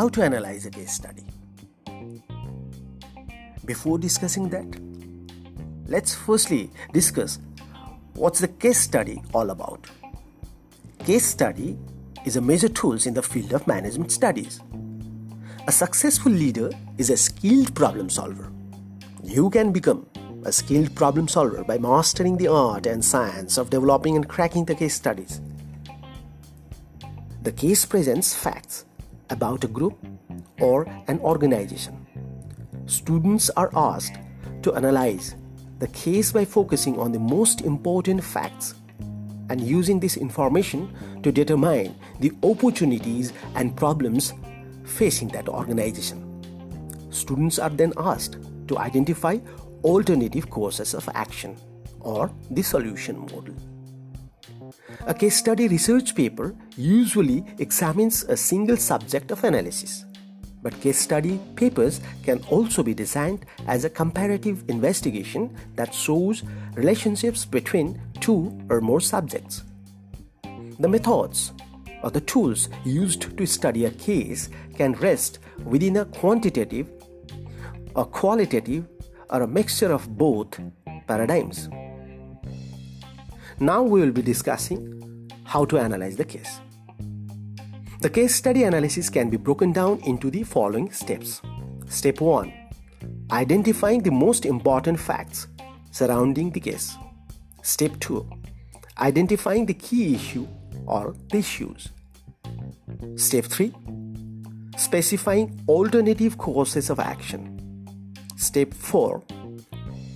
how to analyze a case study. Before discussing that, let's firstly discuss what's the case study all about. Case study is a major tool in the field of management studies. A successful leader is a skilled problem solver. You can become a skilled problem solver by mastering the art and science of developing and cracking the case studies. The case presents facts about a group or an organization. Students are asked to analyze the case by focusing on the most important facts and using this information to determine the opportunities and problems facing that organization. Students are then asked to identify alternative courses of action or the solution model. A case study research paper usually examines a single subject of analysis, but case study papers can also be designed as a comparative investigation that shows relationships between two or more subjects. The methods or the tools used to study a case can rest within a quantitative, a qualitative, or a mixture of both paradigms. Now we will be discussing how to analyze the case. The case study analysis can be broken down into the following steps. Step 1 Identifying the most important facts surrounding the case. Step 2 Identifying the key issue or the issues. Step 3 Specifying alternative courses of action. Step 4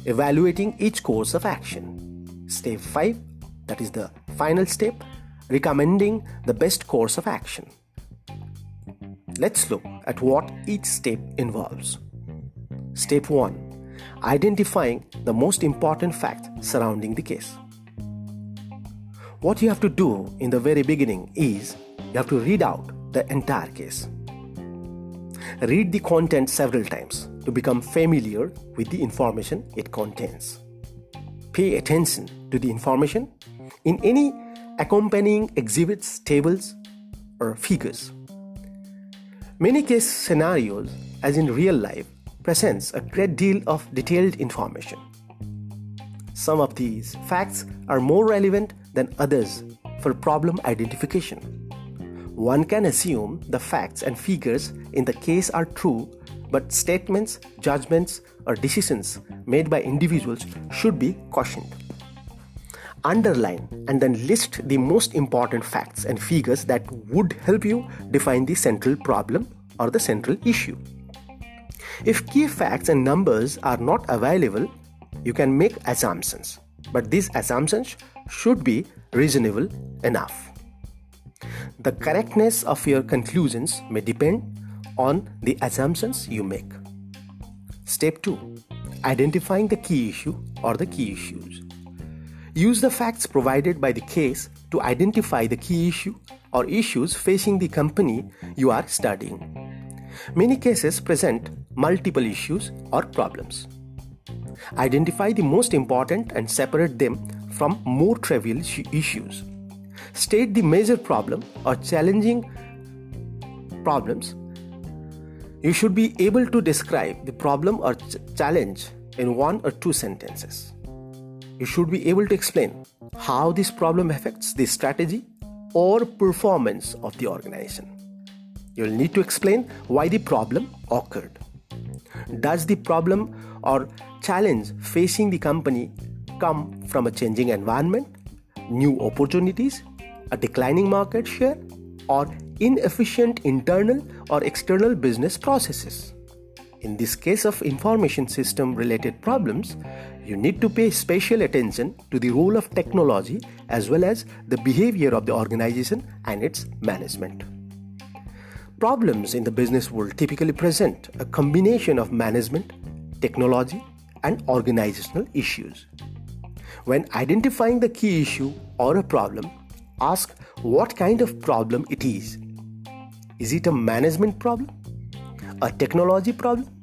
Evaluating each course of action. Step 5 that is the final step, recommending the best course of action. Let's look at what each step involves. Step 1 Identifying the most important fact surrounding the case. What you have to do in the very beginning is you have to read out the entire case. Read the content several times to become familiar with the information it contains. Pay attention to the information in any accompanying exhibits, tables, or figures. Many case scenarios, as in real life, presents a great deal of detailed information. Some of these facts are more relevant than others for problem identification. One can assume the facts and figures in the case are true, but statements, judgments, or decisions made by individuals should be cautioned underline and then list the most important facts and figures that would help you define the central problem or the central issue. If key facts and numbers are not available, you can make assumptions, but these assumptions should be reasonable enough. The correctness of your conclusions may depend on the assumptions you make. Step 2 Identifying the key issue or the key issues. Use the facts provided by the case to identify the key issue or issues facing the company you are studying. Many cases present multiple issues or problems. Identify the most important and separate them from more trivial issues. State the major problem or challenging problems. You should be able to describe the problem or ch- challenge in one or two sentences you should be able to explain how this problem affects the strategy or performance of the organization. You'll need to explain why the problem occurred. Does the problem or challenge facing the company come from a changing environment, new opportunities, a declining market share, or inefficient internal or external business processes? In this case of information system related problems, you need to pay special attention to the role of technology as well as the behavior of the organization and its management. Problems in the business world typically present a combination of management, technology, and organizational issues. When identifying the key issue or a problem, ask what kind of problem it is. Is it a management problem? A technology problem?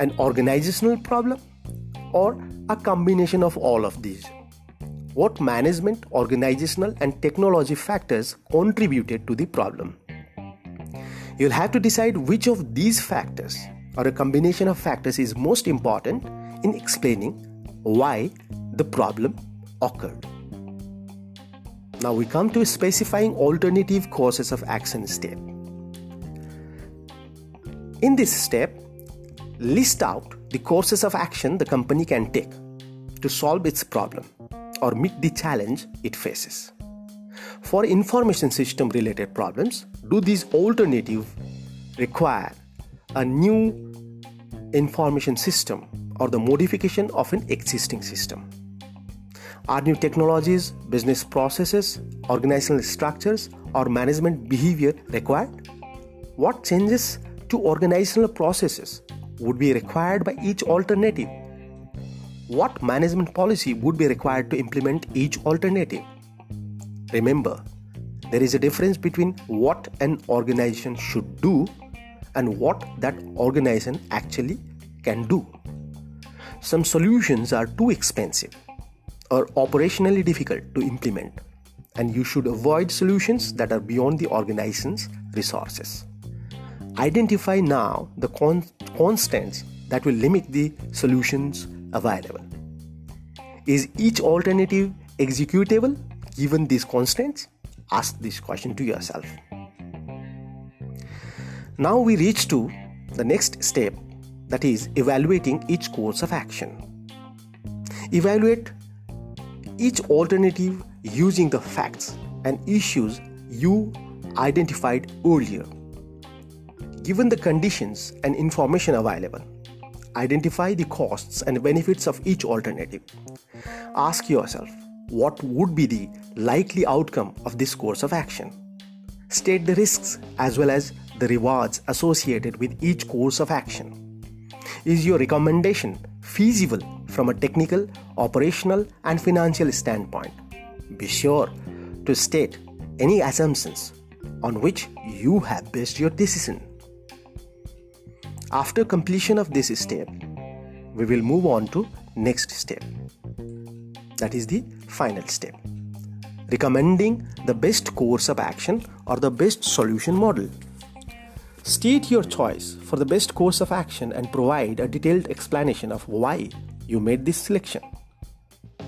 An organizational problem? or a combination of all of these? What management, organizational, and technology factors contributed to the problem? You'll have to decide which of these factors or a combination of factors is most important in explaining why the problem occurred. Now we come to specifying alternative courses of action step. In this step, list out the courses of action the company can take to solve its problem or meet the challenge it faces. For information system related problems, do these alternative require a new information system or the modification of an existing system? Are new technologies, business processes, organizational structures, or management behavior required? What changes to organizational processes would be required by each alternative? What management policy would be required to implement each alternative? Remember, there is a difference between what an organization should do and what that organization actually can do. Some solutions are too expensive or operationally difficult to implement, and you should avoid solutions that are beyond the organization's resources. Identify now the con- constants that will limit the solutions available. Is each alternative executable given these constants? Ask this question to yourself. Now we reach to the next step that is evaluating each course of action. Evaluate each alternative using the facts and issues you identified earlier. Given the conditions and information available, identify the costs and benefits of each alternative. Ask yourself what would be the likely outcome of this course of action. State the risks as well as the rewards associated with each course of action. Is your recommendation feasible from a technical, operational, and financial standpoint? Be sure to state any assumptions on which you have based your decision. After completion of this step, we will move on to next step. That is the final step. Recommending the best course of action or the best solution model. State your choice for the best course of action and provide a detailed explanation of why you made this selection.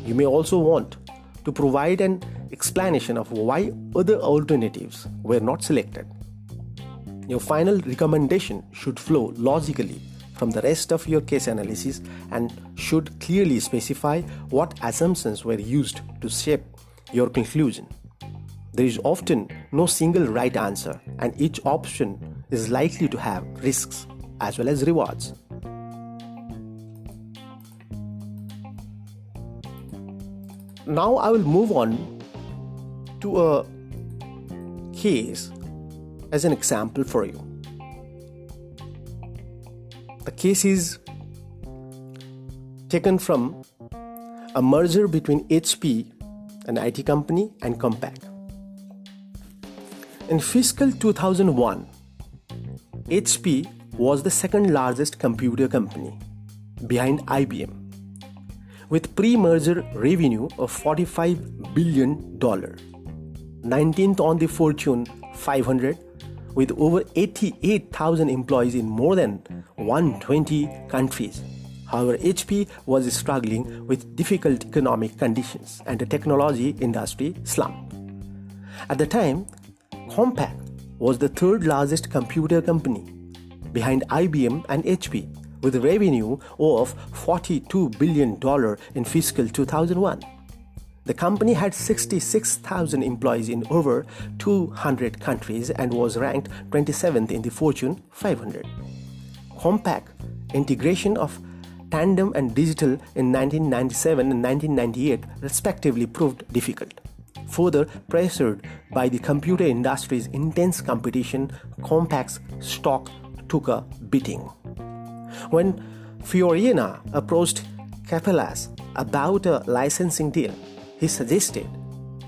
You may also want to provide an explanation of why other alternatives were not selected. Your final recommendation should flow logically from the rest of your case analysis and should clearly specify what assumptions were used to shape your conclusion. There is often no single right answer, and each option is likely to have risks as well as rewards. Now I will move on to a case as an example for you. The case is taken from a merger between HP, an IT company, and Compaq. In fiscal 2001, HP was the second largest computer company behind IBM with pre-merger revenue of 45 billion dollar 19th on the Fortune 500 with over 88,000 employees in more than 120 countries. However, HP was struggling with difficult economic conditions and the technology industry slump. At the time, Compaq was the third largest computer company behind IBM and HP with revenue of $42 billion in fiscal 2001. The company had 66,000 employees in over 200 countries and was ranked 27th in the Fortune 500. Compaq integration of Tandem and Digital in 1997 and 1998 respectively proved difficult. Further pressured by the computer industry's intense competition, Compaq's stock took a beating. When Fiorina approached Capellas about a licensing deal, he suggested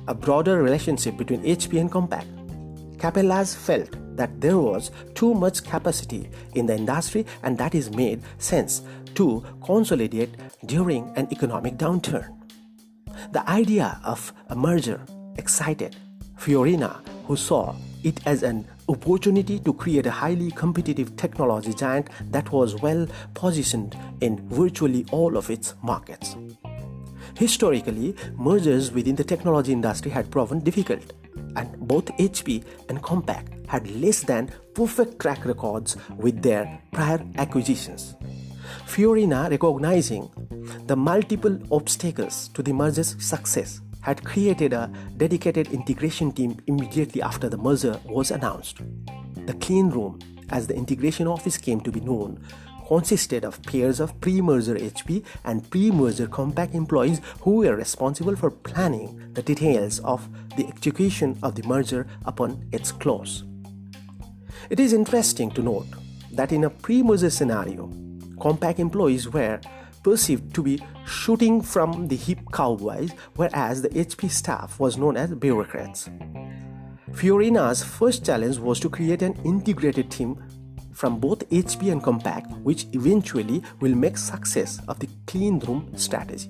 a broader relationship between HP and Compaq. Capellas felt that there was too much capacity in the industry and that it made sense to consolidate during an economic downturn. The idea of a merger excited Fiorina, who saw it as an opportunity to create a highly competitive technology giant that was well positioned in virtually all of its markets. Historically, mergers within the technology industry had proven difficult, and both HP and Compaq had less than perfect track records with their prior acquisitions. Fiorina, recognizing the multiple obstacles to the merger's success, had created a dedicated integration team immediately after the merger was announced. The clean room, as the integration office came to be known, consisted of pairs of pre-merger HP and pre-merger Compaq employees who were responsible for planning the details of the execution of the merger upon its close. It is interesting to note that in a pre-merger scenario, Compaq employees were perceived to be shooting from the hip cowboys, whereas the HP staff was known as bureaucrats. Fiorina's first challenge was to create an integrated team from both HP and Compaq, which eventually will make success of the clean room strategy.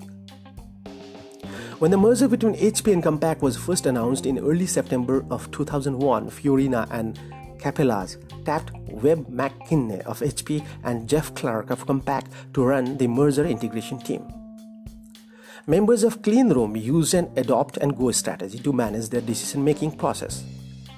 When the merger between HP and Compaq was first announced in early September of 2001, Fiorina and Capellas tapped Webb McKinney of HP and Jeff Clark of Compaq to run the merger integration team. Members of Clean Room used an adopt and go strategy to manage their decision making process.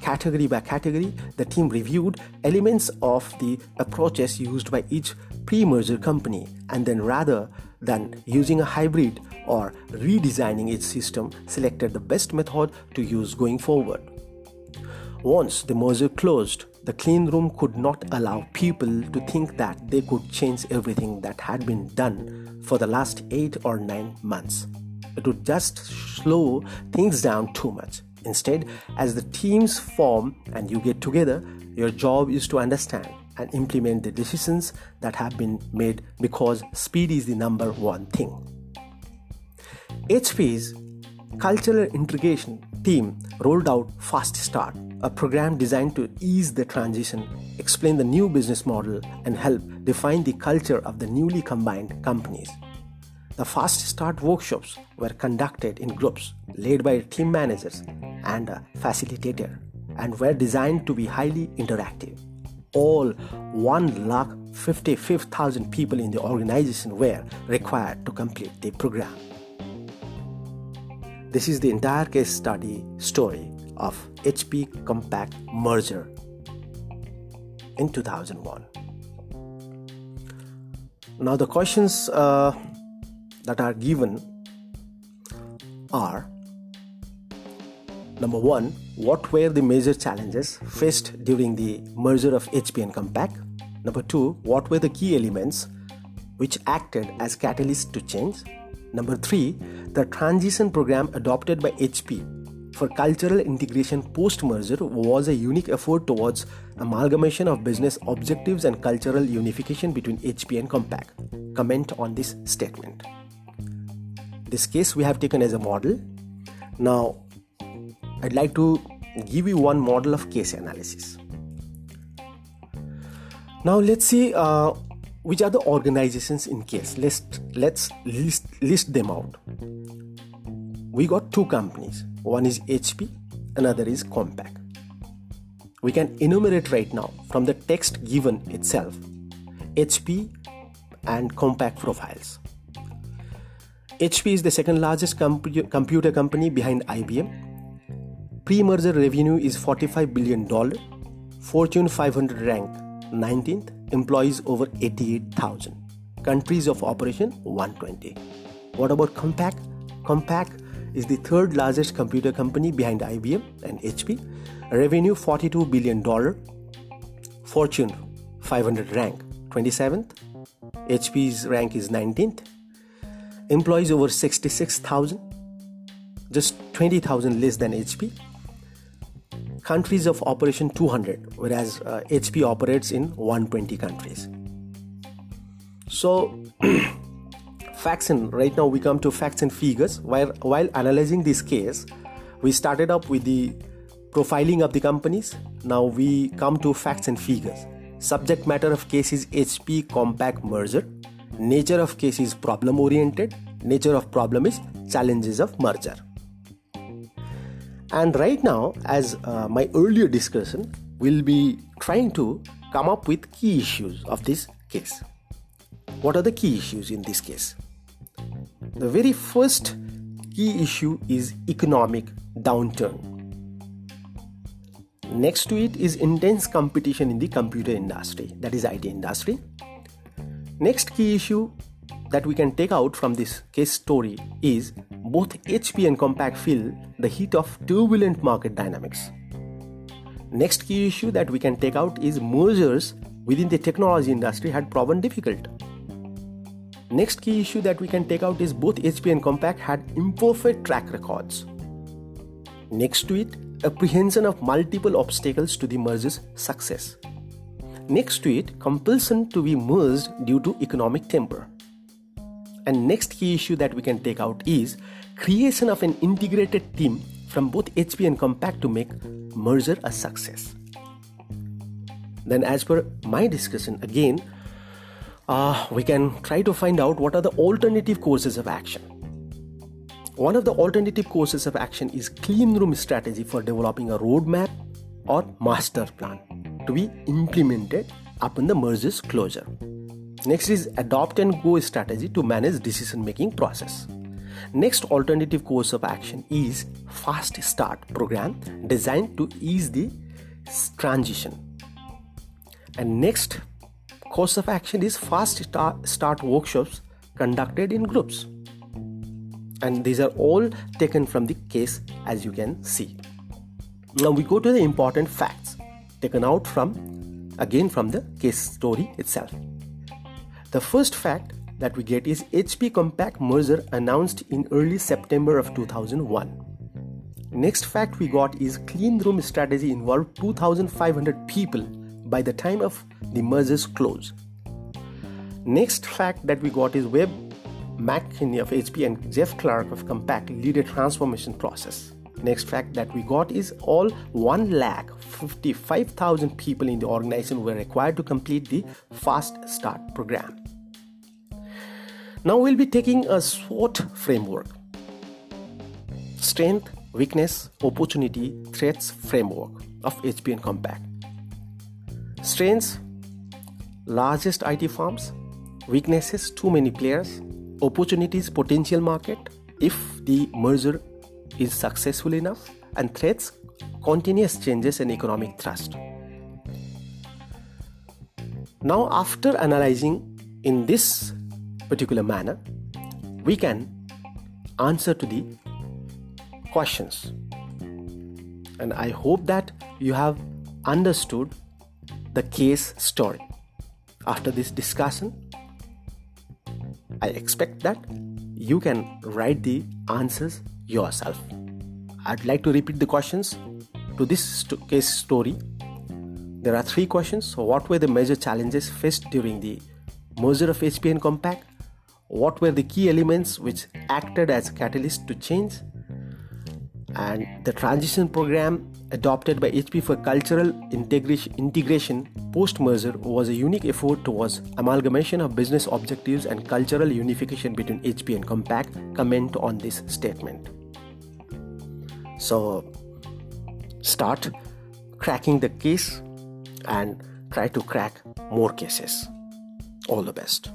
Category by category, the team reviewed elements of the approaches used by each pre merger company and then, rather than using a hybrid or redesigning its system, selected the best method to use going forward. Once the merger closed, the clean room could not allow people to think that they could change everything that had been done for the last 8 or 9 months. It would just slow things down too much. Instead, as the teams form and you get together, your job is to understand and implement the decisions that have been made because speed is the number one thing. HP's cultural integration team rolled out Fast Start a program designed to ease the transition, explain the new business model, and help define the culture of the newly combined companies. The Fast Start workshops were conducted in groups led by team managers and a facilitator and were designed to be highly interactive. All 1,55,000 people in the organization were required to complete the program. This is the entire case study story of HP Compaq merger in 2001. Now, the questions uh, that are given are number one, what were the major challenges faced during the merger of HP and Compaq? Number two, what were the key elements which acted as catalysts to change? Number three, the transition program adopted by HP for cultural integration post merger was a unique effort towards amalgamation of business objectives and cultural unification between HP and Compaq. Comment on this statement. This case we have taken as a model. Now, I'd like to give you one model of case analysis. Now, let's see uh, which are the organizations in case. Let's let's list list them out. We got two companies one is HP, another is Compaq. We can enumerate right now from the text given itself HP and Compaq profiles. HP is the second largest compu- computer company behind IBM. Pre merger revenue is $45 billion. Fortune 500 rank 19th. Employees over 88,000. Countries of operation 120. What about Compaq? Compaq is the third largest computer company behind IBM and HP. Revenue $42 billion. Fortune 500 rank 27th. HP's rank is 19th. Employees over 66,000. Just 20,000 less than HP. Countries of operation 200, whereas uh, HP operates in 120 countries. So, facts and right now we come to facts and figures while while analyzing this case we started up with the profiling of the companies now we come to facts and figures subject matter of case is hp compaq merger nature of case is problem oriented nature of problem is challenges of merger And right now, as uh, my earlier discussion, we'll be trying to come up with key issues of this case. What are the key issues in this case? The very first key issue is economic downturn. Next to it is intense competition in the computer industry, that is IT industry. Next key issue that we can take out from this case story is both HP and Compaq feel the heat of turbulent market dynamics. Next key issue that we can take out is mergers within the technology industry had proven difficult. Next key issue that we can take out is both HP and Compaq had imperfect track records. Next to it, apprehension of multiple obstacles to the merger's success. Next to it, compulsion to be merged due to economic temper. And next key issue that we can take out is creation of an integrated team from both HP and Compaq to make merger a success. Then, as per my discussion, again, uh, we can try to find out what are the alternative courses of action. One of the alternative courses of action is clean room strategy for developing a roadmap or master plan to be implemented upon the merger's closure. Next is adopt and go strategy to manage decision making process. Next alternative course of action is fast start program designed to ease the transition. And next course of action is fast start, start workshops conducted in groups. And these are all taken from the case as you can see. Now we go to the important facts taken out from again from the case story itself. The first fact that we get is HP Compaq merger announced in early September of 2001. Next fact we got is clean room strategy involved 2500 people by the time of the merger's close. Next fact that we got is Webb McKinney of HP and Jeff Clark of Compaq lead a transformation process. Next fact that we got is all 1 lakh 55,000 people in the organization were required to complete the Fast Start program. Now we'll be taking a SWOT framework strength, weakness, opportunity, threats framework of HP and Compaq. Strengths largest IT firms, weaknesses too many players, opportunities potential market if the merger is successful enough, and threats continuous changes in economic thrust. Now, after analyzing in this particular manner, we can answer to the questions. And I hope that you have understood the case story. After this discussion, I expect that you can write the answers yourself. I'd like to repeat the questions to this st- case story. There are three questions. What were the major challenges faced during the merger of HP and Compaq? what were the key elements which acted as catalyst to change and the transition program adopted by HP for cultural integration, post merger was a unique effort towards amalgamation of business objectives and cultural unification between HP and Compaq. Comment on this statement. So, start cracking the case and try to crack more cases. All the best.